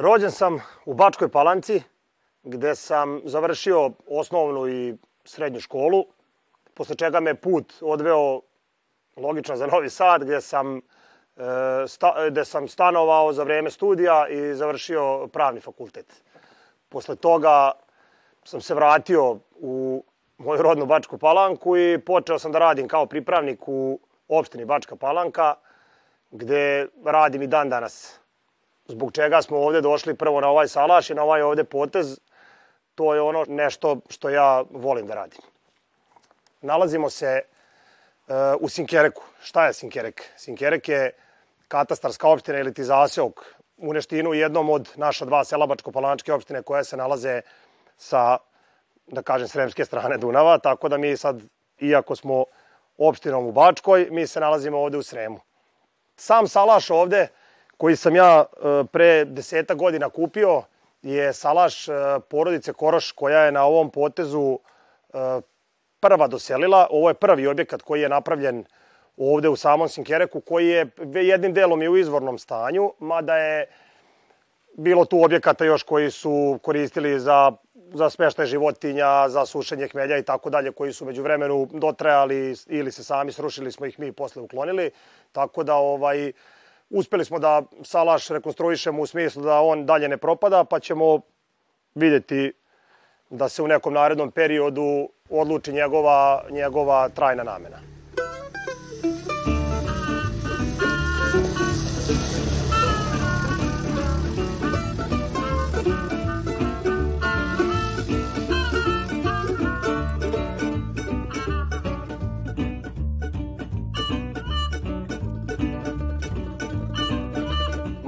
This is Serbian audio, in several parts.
Rođen sam u Bačkoj Palanci, gde sam završio osnovnu i srednju školu, posle čega me put odveo logično za Novi Sad, gde sam, e, sta, gde sam stanovao za vreme studija i završio pravni fakultet. Posle toga sam se vratio u moju rodnu Bačku Palanku i počeo sam da radim kao pripravnik u opštini Bačka Palanka, gde radim i dan danas zbog čega smo ovde došli prvo na ovaj salaš i na ovaj ovde potez, to je ono nešto što ja volim da radim. Nalazimo se uh, u Sinkereku. Šta je Sinkerek? Sinkerek je katastarska opština ili ti zaseok u Neštinu, jednom od naša dva sela Bačko-Palančke opštine koje se nalaze sa, da kažem, sremske strane Dunava, tako da mi sad, iako smo opštinom u Bačkoj, mi se nalazimo ovde u Sremu. Sam salaš ovde koji sam ja e, pre deseta godina kupio je salaš e, porodice Koroš koja je na ovom potezu e, prva doselila. Ovo je prvi objekat koji je napravljen ovde u samom Sinkereku, koji je jednim delom i u izvornom stanju, mada je bilo tu objekata još koji su koristili za, za smeštaj životinja, za sušenje hmelja i tako dalje, koji su među vremenu dotrajali ili se sami srušili, smo ih mi posle uklonili. Tako da ovaj, Uspeli smo da salaš rekonstruišemo u smislu da on dalje ne propada, pa ćemo videti da se u nekom narednom periodu odluči njegova, njegova trajna namena.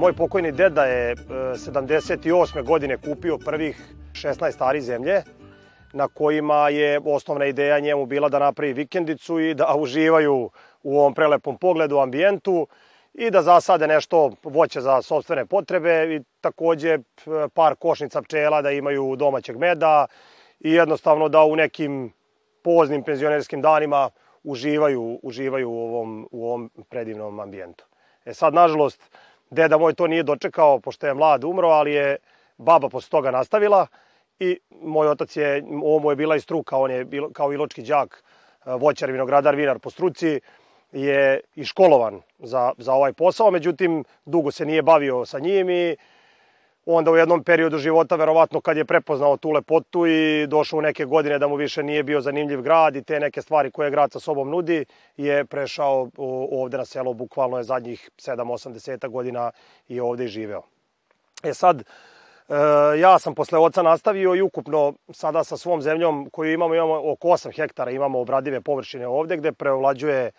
Moj pokojni deda je 78. E, godine kupio prvih 16 ari zemlje, na kojima je osnovna ideja njemu bila da napravi vikendicu i da uživaju u ovom prelepom pogledu, ambijentu i da zasade nešto voće za sobstvene potrebe i takođe e, par košnica pčela da imaju domaćeg meda i jednostavno da u nekim poznim penzionerskim danima uživaju, uživaju u ovom, u ovom predivnom ambijentu. E sad, nažalost, Deda moj to nije dočekao, pošto je mlad umro, ali je baba posle toga nastavila i moj otac je, ovo mu je bila i struka, on je bilo, kao iločki đak, voćar, vinogradar, vinar po struci, je i školovan za, za ovaj posao, međutim, dugo se nije bavio sa njim i onda u jednom periodu života, verovatno kad je prepoznao tu lepotu i došao u neke godine da mu više nije bio zanimljiv grad i te neke stvari koje grad sa sobom nudi, je prešao ovde na selo, bukvalno je zadnjih 7-80 godina i ovde i živeo. E sad, e, ja sam posle oca nastavio i ukupno sada sa svom zemljom koju imamo, imamo oko 8 hektara, imamo obradive površine ovde gde preovlađuje e,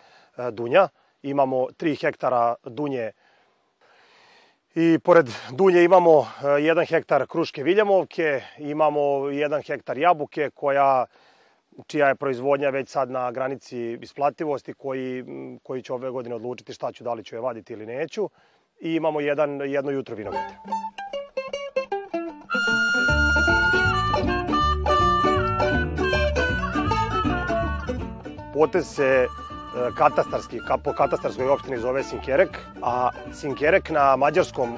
dunja, imamo 3 hektara dunje I pored Dunje imamo e, jedan hektar kruške viljamovke, imamo jedan hektar jabuke koja čija je proizvodnja već sad na granici isplativosti koji, koji će ove godine odlučiti šta ću, da li ću je vaditi ili neću. I imamo jedan, jedno jutro vinograde. Potez se katastarski, po katastarskoj opštini zove Sinkerek, a Sinkerek na mađarskom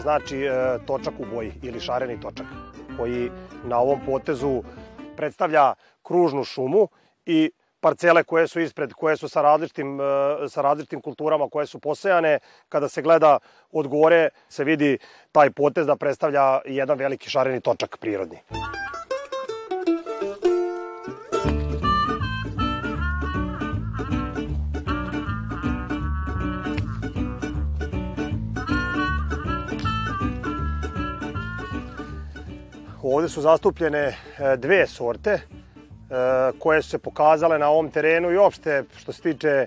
znači e, točak u boji ili šareni točak, koji na ovom potezu predstavlja kružnu šumu i parcele koje su ispred, koje su sa različitim, e, sa različitim kulturama koje su posejane, kada se gleda od gore se vidi taj potez da predstavlja jedan veliki šareni točak prirodni. Ovde su zastupljene e, dve sorte e, koje su se pokazale na ovom terenu i opšte što se tiče,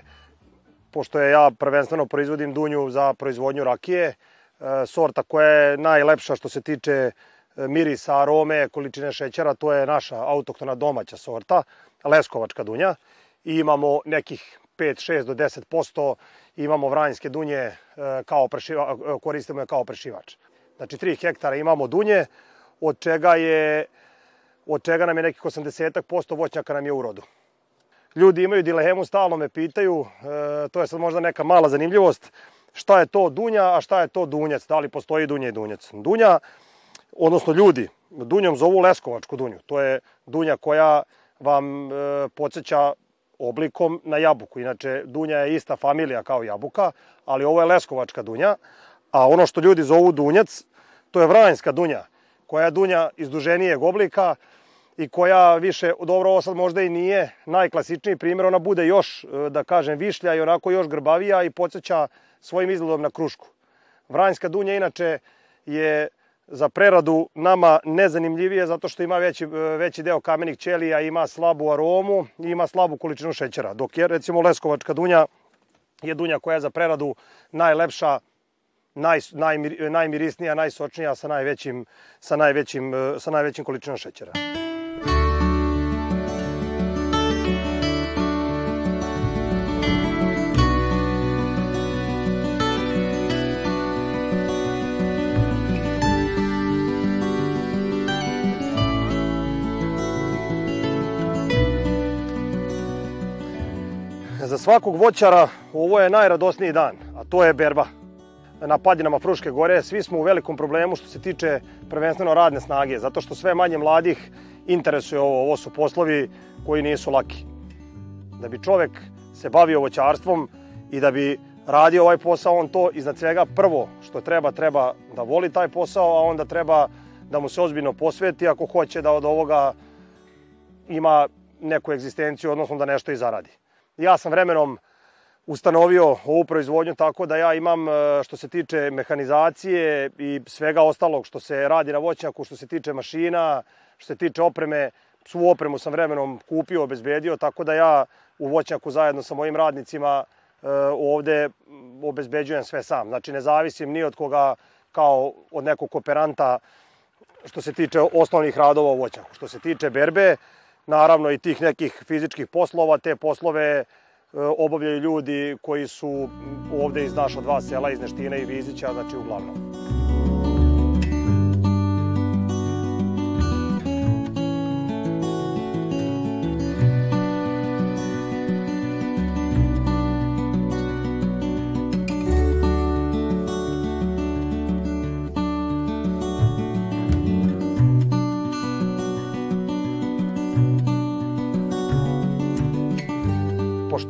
pošto ja prvenstveno proizvodim dunju za proizvodnju rakije, e, sorta koja je najlepša što se tiče mirisa, arome, količine šećera, to je naša autoktona domaća sorta, leskovačka dunja. I imamo nekih 5, 6 do 10% imamo vranjske dunje kao prešiva, koristimo je kao prešivač. Znači 3 hektara imamo dunje, od čega je od čega nam je nekih 80% voćnjaka nam je u rodu. Ljudi imaju dilemu, stalno me pitaju, e, to je sad možda neka mala zanimljivost, šta je to dunja, a šta je to dunjac, da li postoji dunja i dunjac. Dunja, odnosno ljudi, dunjom zovu leskovačku dunju. To je dunja koja vam e, podsjeća oblikom na jabuku. Inače, dunja je ista familija kao jabuka, ali ovo je leskovačka dunja. A ono što ljudi zovu dunjac, to je vranjska dunja koja je dunja izduženijeg oblika i koja više, dobro ovo sad možda i nije najklasičniji primjer, ona bude još, e, da kažem, višlja i onako još grbavija i podsjeća svojim izgledom na krušku. Vranjska dunja inače je za preradu nama nezanimljivije zato što ima veći, e, veći deo kamenih ćelija, ima slabu aromu i ima slabu količinu šećera. Dok je recimo leskovačka dunja je dunja koja je za preradu najlepša naj, najmir, najmirisnija, najsočnija sa najvećim, sa najvećim, sa najvećim količinom šećera. Za svakog voćara ovo je najradosniji dan, a to je berba na padinama Fruške gore, svi smo u velikom problemu što se tiče prvenstveno radne snage, zato što sve manje mladih interesuje ovo. Ovo su poslovi koji nisu laki. Da bi čovek se bavio voćarstvom i da bi radio ovaj posao, on to iznad svega prvo što treba, treba da voli taj posao, a onda treba da mu se ozbiljno posveti ako hoće da od ovoga ima neku egzistenciju, odnosno da nešto i zaradi. Ja sam vremenom ustanovio ovu proizvodnju tako da ja imam e, što se tiče mehanizacije i svega ostalog što se radi na voćnjaku, što se tiče mašina, što se tiče opreme, svu opremu sam vremenom kupio, obezbedio, tako da ja u voćnjaku zajedno sa mojim radnicima e, ovde obezbeđujem sve sam. Znači ne zavisim ni od koga kao od nekog kooperanta što se tiče osnovnih radova u voćnjaku. Što se tiče berbe, naravno i tih nekih fizičkih poslova, te poslove obavljaju ljudi koji su ovde iz naša dva sela, iz Neština i Vizića, znači uglavnom.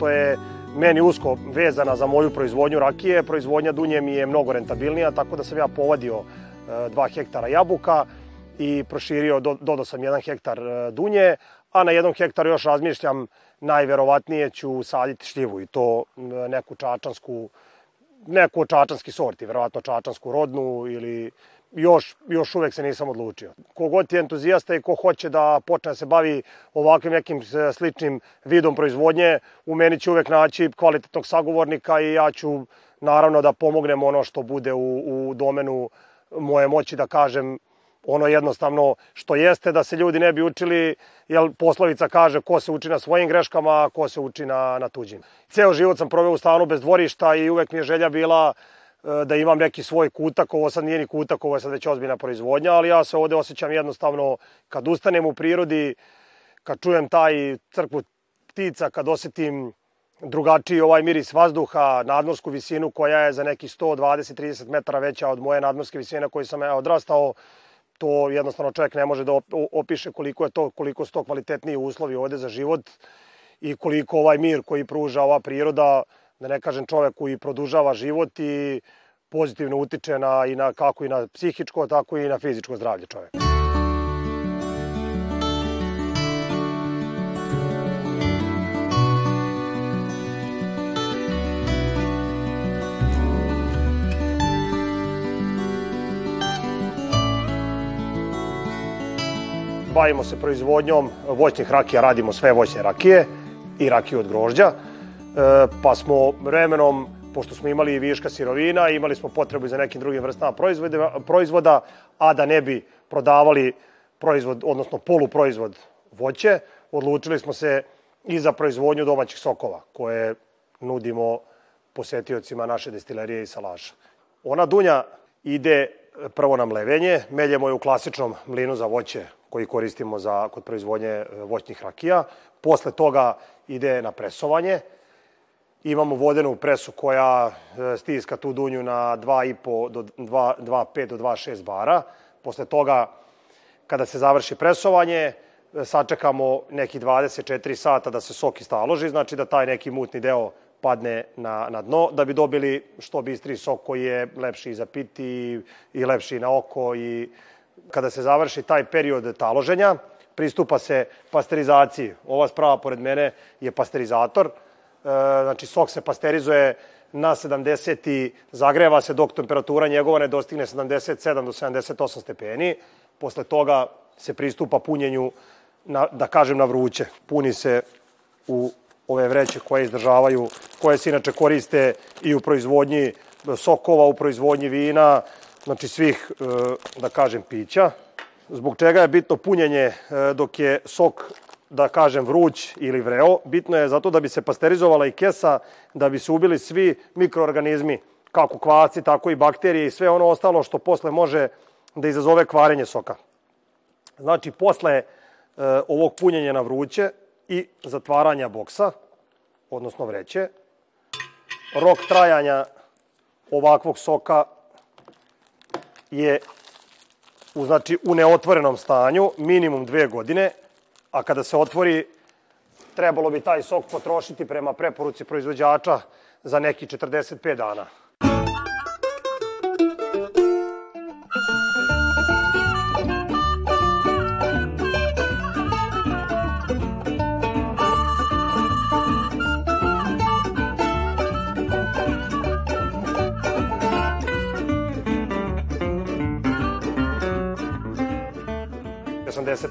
Pošto je meni usko vezana za moju proizvodnju rakije, proizvodnja dunje mi je mnogo rentabilnija, tako da sam ja povadio 2 e, hektara jabuka i proširio, dodao sam 1 hektar e, dunje, a na jednom hektaru još razmišljam, najverovatnije ću saditi šljivu i to neku čačansku, neku čačanski sorti, verovatno čačansku rodnu ili još, još uvek se nisam odlučio. Kogod je entuzijasta i ko hoće da počne da se bavi ovakvim nekim e, sličnim vidom proizvodnje, u meni će uvek naći kvalitetnog sagovornika i ja ću naravno da pomognem ono što bude u, u domenu moje moći da kažem ono jednostavno što jeste da se ljudi ne bi učili, jer poslovica kaže ko se uči na svojim greškama, a ko se uči na, na tuđim. Ceo život sam proveo u stanu bez dvorišta i uvek mi je želja bila da imam neki svoj kutak, ovo sad nije ni kutak, ovo je sad već ozbiljna proizvodnja, ali ja se ovde osjećam jednostavno kad ustanem u prirodi, kad čujem taj crkvu ptica, kad osetim drugačiji ovaj miris vazduha, nadmorsku visinu koja je za neki 120-30 metara veća od moje nadmorske visine koji sam ja odrastao, to jednostavno čovjek ne može da opiše koliko je to, koliko su to kvalitetniji uslovi ovde za život i koliko ovaj mir koji pruža ova priroda da ne kažem čovek koji produžava život i pozitivno utiče na, i na, kako i na psihičko, tako i na fizičko zdravlje čoveka. bavimo se proizvodnjom voćnih rakija, radimo sve voćne rakije i rakiju od grožđa, pa smo vremenom, pošto smo imali viška sirovina, imali smo potrebu za nekim drugim vrstama proizvoda, proizvoda, a da ne bi prodavali proizvod, odnosno poluproizvod voće, odlučili smo se i za proizvodnju domaćih sokova, koje nudimo posetiocima naše destilerije i salaša. Ona dunja ide prvo na mlevenje, meljemo je u klasičnom mlinu za voće koji koristimo za, kod proizvodnje e, voćnih rakija. Posle toga ide na presovanje. Imamo vodenu presu koja e, stiska tu dunju na 2,5 do 2,5 do 2,6 bara. Posle toga, kada se završi presovanje, e, sačekamo neki 24 sata da se sok istaloži, znači da taj neki mutni deo padne na, na dno, da bi dobili što bistri sok koji je lepši za piti i, i lepši na oko i kada se završi taj period taloženja, pristupa se pasterizaciji. Ova sprava pored mene je pasterizator, znači sok se pasterizuje na 70 i zagreva se dok temperatura njegova ne dostigne 77 do 78 stepeni. Posle toga se pristupa punjenju, na, da kažem, na vruće. Puni se u ove vreće koje izdržavaju, koje se inače koriste i u proizvodnji sokova, u proizvodnji vina, znači svih, e, da kažem, pića. Zbog čega je bitno punjenje e, dok je sok, da kažem, vruć ili vreo? Bitno je zato da bi se pasterizovala i kesa, da bi se ubili svi mikroorganizmi, kako kvaci, tako i bakterije i sve ono ostalo što posle može da izazove kvarenje soka. Znači, posle e, ovog punjenja na vruće i zatvaranja boksa, odnosno vreće, rok trajanja ovakvog soka je u, znači, u neotvorenom stanju minimum dve godine, a kada se otvori trebalo bi taj sok potrošiti prema preporuci proizvođača za neki 45 dana.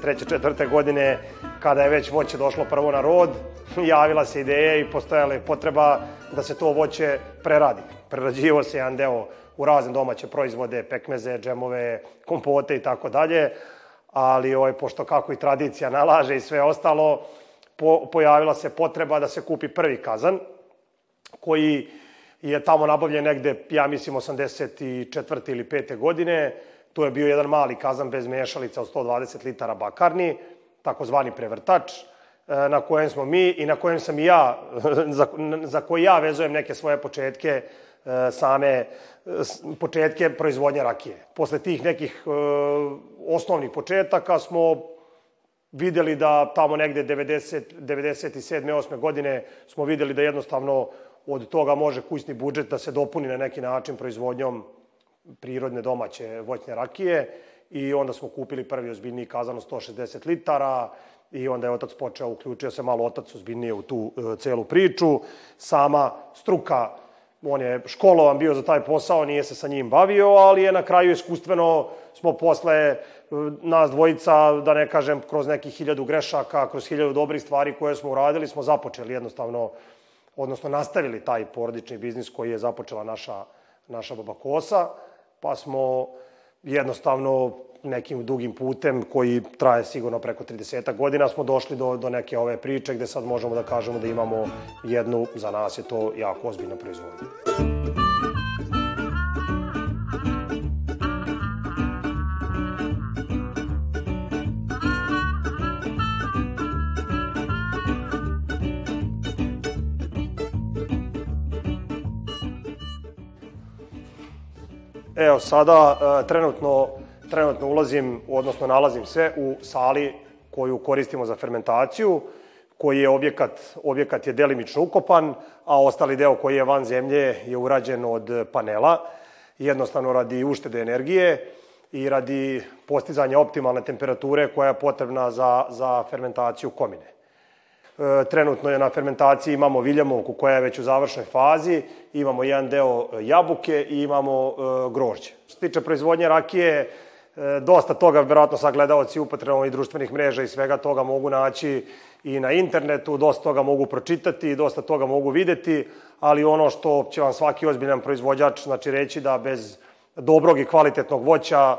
83. četvrte godine, kada je već voće došlo prvo na rod, javila se ideja i postojala je potreba da se to voće preradi. Prerađivo se jedan deo u razne domaće proizvode, pekmeze, džemove, kompote i tako dalje, ali ovaj, pošto kako i tradicija nalaže i sve ostalo, po, pojavila se potreba da se kupi prvi kazan, koji je tamo nabavljen negde, ja mislim, 84. ili 5. godine, Tu je bio jedan mali kazan bez mešalica od 120 litara bakarni, takozvani prevrtač, e, na kojem smo mi i na kojem sam i ja, za, za koji ja vezujem neke svoje početke, e, same početke proizvodnje rakije. Posle tih nekih e, osnovnih početaka smo videli da tamo negde 90, 97. 8. godine smo videli da jednostavno od toga može kućni budžet da se dopuni na neki način proizvodnjom prirodne domaće voćne rakije i onda smo kupili prvi ozbiljniji kazan od 160 litara i onda je otac počeo, uključio se malo otac ozbiljnije u tu e, celu priču. Sama struka, on je školovan bio za taj posao, nije se sa njim bavio, ali je na kraju iskustveno smo posle e, nas dvojica, da ne kažem, kroz nekih hiljadu grešaka, kroz hiljadu dobrih stvari koje smo uradili, smo započeli jednostavno, odnosno nastavili taj porodični biznis koji je započela naša, naša baba Kosa pa smo jednostavno nekim dugim putem koji traje sigurno preko 30 godina smo došli do, do neke ove priče gde sad možemo da kažemo da imamo jednu, za nas je to jako ozbiljna proizvodnja. Evo, sada e, trenutno, trenutno ulazim, odnosno nalazim se u sali koju koristimo za fermentaciju, koji je objekat, objekat je delimično ukopan, a ostali deo koji je van zemlje je urađen od panela, jednostavno radi uštede energije i radi postizanja optimalne temperature koja je potrebna za, za fermentaciju komine. E, trenutno je na fermentaciji imamo viljamovku koja je već u završnoj fazi, imamo jedan deo jabuke i imamo e, grožđe. Što se tiče proizvodnje rakije, dosta toga, verovatno sad gledalci upotrebom i društvenih mreža i svega toga mogu naći i na internetu, dosta toga mogu pročitati, dosta toga mogu videti, ali ono što će vam svaki ozbiljan proizvođač znači reći da bez dobrog i kvalitetnog voća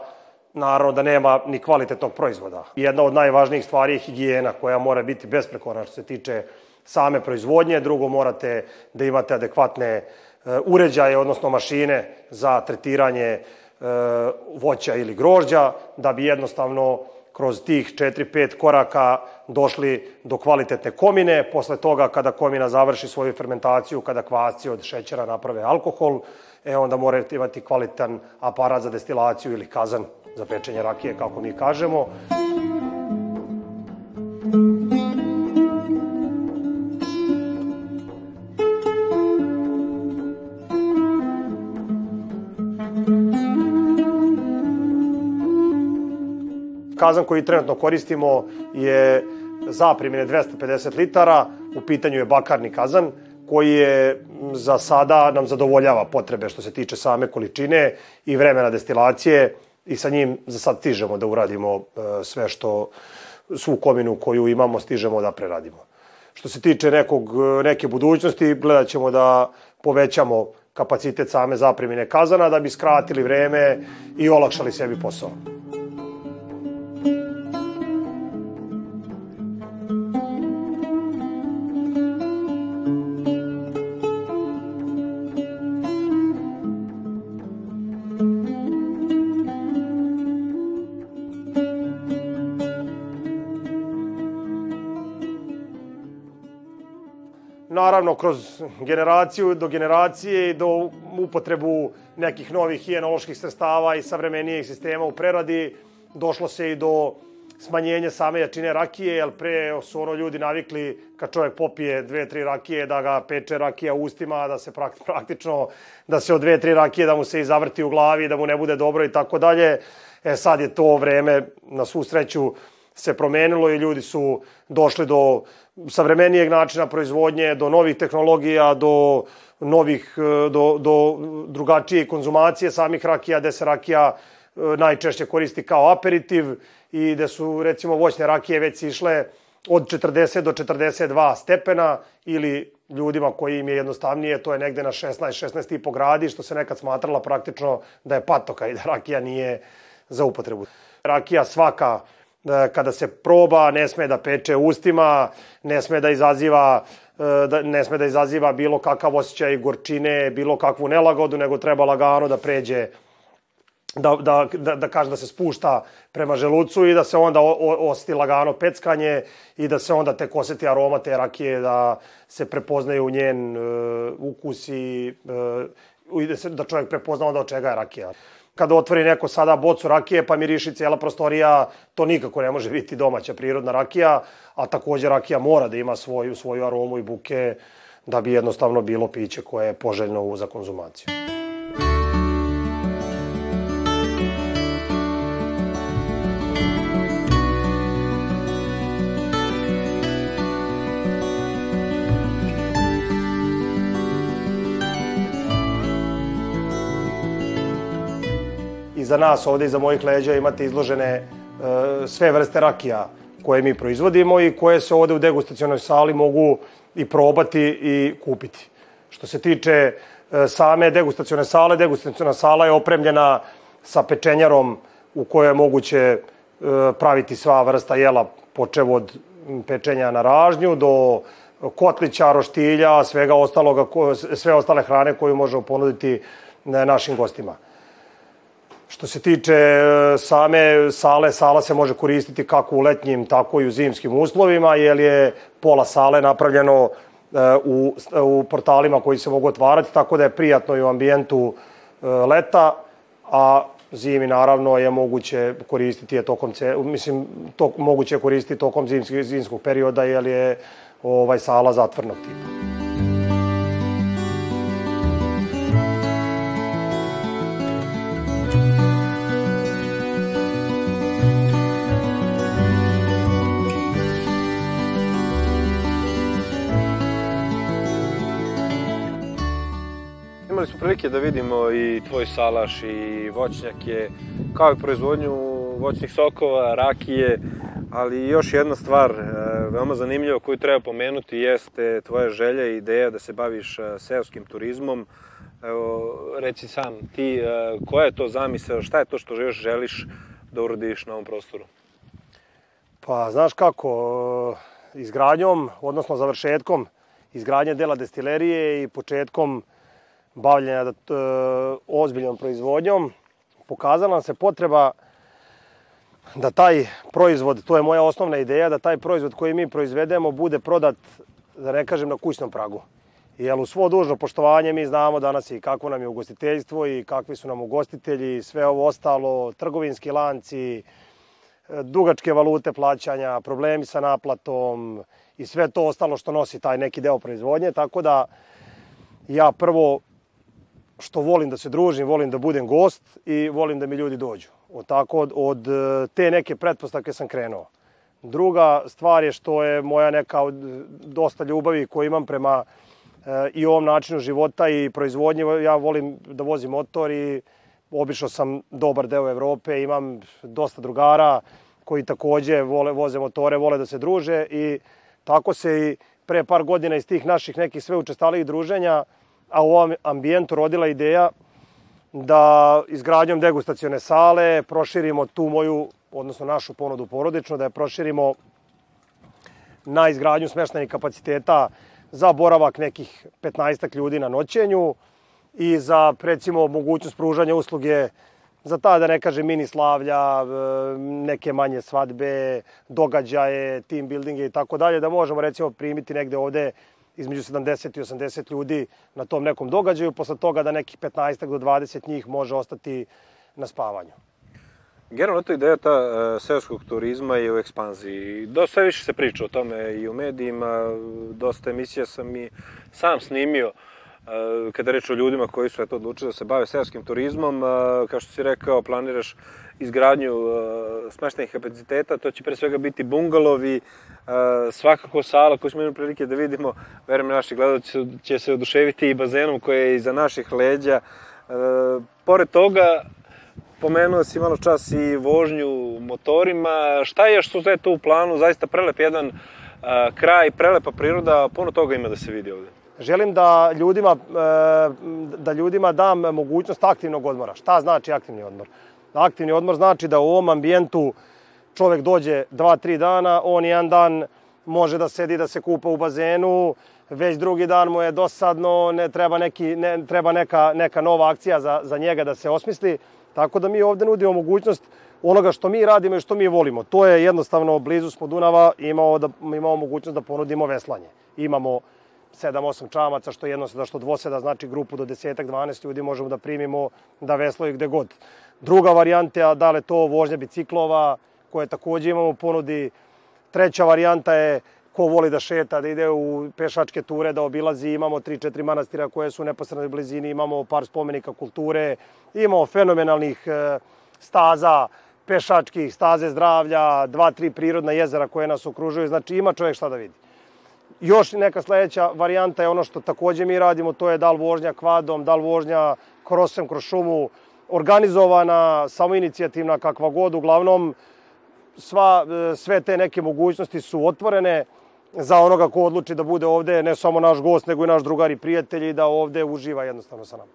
naravno da nema ni kvalitetnog proizvoda. Jedna od najvažnijih stvari je higijena koja mora biti besprekorna što se tiče same proizvodnje, drugo morate da imate adekvatne e, uređaje, odnosno mašine za tretiranje e, voća ili grožđa, da bi jednostavno kroz tih 4-5 koraka došli do kvalitetne komine. Posle toga, kada komina završi svoju fermentaciju, kada kvasci od šećera naprave alkohol, e onda morate imati kvalitetan aparat za destilaciju ili kazan za pečenje rakije, kako mi kažemo. Kazan koji trenutno koristimo je zaprimene 250 litara, u pitanju je bakarni kazan, koji je za sada nam zadovoljava potrebe što se tiče same količine i vremena destilacije i sa njim za sad stižemo da uradimo e, sve što svu kominu koju imamo stižemo da preradimo. Što se tiče nekog, neke budućnosti, gledat ćemo da povećamo kapacitet same zaprimine kazana da bi skratili vreme i olakšali sebi posao. Naravno kroz generaciju do generacije i do upotrebu nekih novih hijenoloških sredstava i savremenijih sistema u preradi, došlo se i do smanjenja same jačine rakije, jer pre su ono ljudi navikli kad čovjek popije dve, tri rakije, da ga peče rakija u ustima, da se praktično, da se od dve, tri rakije, da mu se i zavrti u glavi, da mu ne bude dobro i tako dalje. E sad je to vreme, na svu sreću, se promenilo i ljudi su došli do savremenijeg načina proizvodnje, do novih tehnologija, do novih, e, do, do drugačije konzumacije samih rakija, gde se rakija e, najčešće koristi kao aperitiv i gde su recimo voćne rakije već išle od 40 do 42 stepena ili ljudima koji im je jednostavnije, to je negde na 16, 16,5 gradi, što se nekad smatrala praktično da je patoka i da rakija nije za upotrebu. Rakija svaka kada se proba, ne sme da peče ustima, ne sme da izaziva e, da ne sme da izaziva bilo kakav osjećaj gorčine, bilo kakvu nelagodu, nego treba lagano da pređe da, da, da, da kaže da se spušta prema želucu i da se onda osjeti lagano peckanje i da se onda tek osjeti aroma te rakije, da se prepoznaje u njen uh, ukus i uh, da, se, da čovjek prepozna onda od čega je rakija kada otvori neko sada bocu rakije pa miriši cijela prostorija, to nikako ne može biti domaća prirodna rakija, a takođe rakija mora da ima svoju, svoju aromu i buke da bi jednostavno bilo piće koje je poželjno za konzumaciju. Iza nas ovde iza mojih leđa imate izložene e, sve vrste rakija koje mi proizvodimo i koje se ovde u degustacionoj sali mogu i probati i kupiti. Što se tiče e, same degustacione sale, degustaciona sala je opremljena sa pečenjarom u kojoj je moguće e, praviti sva vrsta jela, počev od pečenja na ražnju do kotlića, roštilja, svega ostaloga, sve ostale hrane koju možemo ponuditi našim gostima. Što se tiče e, same sale, sala se može koristiti kako u letnjim, tako i u zimskim uslovima, jer je pola sale napravljeno e, u, u portalima koji se mogu otvarati, tako da je prijatno i u ambijentu e, leta, a zimi naravno je moguće koristiti je tokom mislim to moguće koristiti tokom zimskog zimskog perioda jer je ovaj sala zatvornog tipa. Imali smo prilike da vidimo i tvoj salaš i voćnjake kao i proizvodnju voćnih sokova, rakije, ali još jedna stvar e, veoma zanimljiva koju treba pomenuti jeste tvoja želja i ideja da se baviš e, seoskim turizmom. Evo, reci sam, ti, e, koja je to zamisao, šta je to što još želiš da uradiš na ovom prostoru? Pa, znaš kako, izgradnjom, odnosno završetkom izgradnje dela destilerije i početkom bavljenja e, ozbiljnom proizvodnjom, pokazala se potreba da taj proizvod, to je moja osnovna ideja, da taj proizvod koji mi proizvedemo bude prodat, da ne kažem, na kućnom pragu. Jer u svo dužno poštovanje mi znamo danas i kako nam je ugostiteljstvo i kakvi su nam ugostitelji, sve ovo ostalo, trgovinski lanci, dugačke valute plaćanja, problemi sa naplatom i sve to ostalo što nosi taj neki deo proizvodnje, tako da ja prvo što volim da se družim, volim da budem gost i volim da mi ljudi dođu. Od, tako, od, od te neke pretpostavke sam krenuo. Druga stvar je što je moja neka od, dosta ljubavi koju imam prema e, i ovom načinu života i proizvodnje. Ja volim da vozim motor i obišao sam dobar deo Evrope, imam dosta drugara koji takođe vole, voze motore, vole da se druže i tako se i pre par godina iz tih naših nekih sve učestalijih druženja, a u ovom ambijentu rodila ideja da izgradnjom degustacione sale proširimo tu moju, odnosno našu ponudu porodičnu, da je proširimo na izgradnju smeštenih kapaciteta za boravak nekih 15 ljudi na noćenju, i za, recimo, mogućnost pružanja usluge za ta, da ne kaže, mini slavlja, e, neke manje svadbe, događaje, team buildinge i tako dalje, da možemo, recimo, primiti negde ovde između 70 i 80 ljudi na tom nekom događaju, posle toga da nekih 15 do 20 njih može ostati na spavanju. Generalno, to ideja ta uh, seoskog turizma je u ekspanziji. Dosta više se priča o tome i u medijima, dosta emisija sam i sam snimio uh, kada reč o ljudima koji su eto odlučili da se bave seoskim turizmom, kao što si rekao, planiraš izgradnju smeštenih kapaciteta, to će pre svega biti bungalovi, svakako sala koju smo imali prilike da vidimo, verujem naši gledalci će se oduševiti i bazenom koji je iza naših leđa. Pored toga, pomenuo si malo čas i vožnju motorima, šta je što je to u planu, zaista prelep jedan kraj, prelepa priroda, puno toga ima da se vidi ovde želim da ljudima, da ljudima dam mogućnost aktivnog odmora. Šta znači aktivni odmor? Aktivni odmor znači da u ovom ambijentu čovek dođe dva, tri dana, on jedan dan može da sedi, da se kupa u bazenu, već drugi dan mu je dosadno, ne treba, neki, ne, treba neka, neka nova akcija za, za njega da se osmisli. Tako da mi ovde nudimo mogućnost onoga što mi radimo i što mi volimo. To je jednostavno blizu smo Dunava, imamo, da, imamo mogućnost da ponudimo veslanje. Imamo 7-8 čamaca, što jednoseda, što dvoseda, znači grupu do desetak, 12 ljudi možemo da primimo da veslaju gde god. Druga varijanta, da li to vožnja biciklova, koje takođe imamo u ponudi. Treća varijanta je ko voli da šeta, da ide u pešačke ture, da obilazi. Imamo 3-4 manastira koje su u neposrednoj blizini, imamo par spomenika kulture, imamo fenomenalnih e, staza, pešačkih, staze zdravlja, dva, tri prirodna jezera koje nas okružuju. Znači ima čovjek šta da vidi. Još neka sledeća varijanta je ono što takođe mi radimo, to je da li vožnja kvadom, da li vožnja krosem kroz šumu, organizovana, samoinicijativna, kakva god, uglavnom sva, sve te neke mogućnosti su otvorene za onoga ko odluči da bude ovde, ne samo naš gost, nego i naš drugar i prijatelj i da ovde uživa jednostavno sa nama.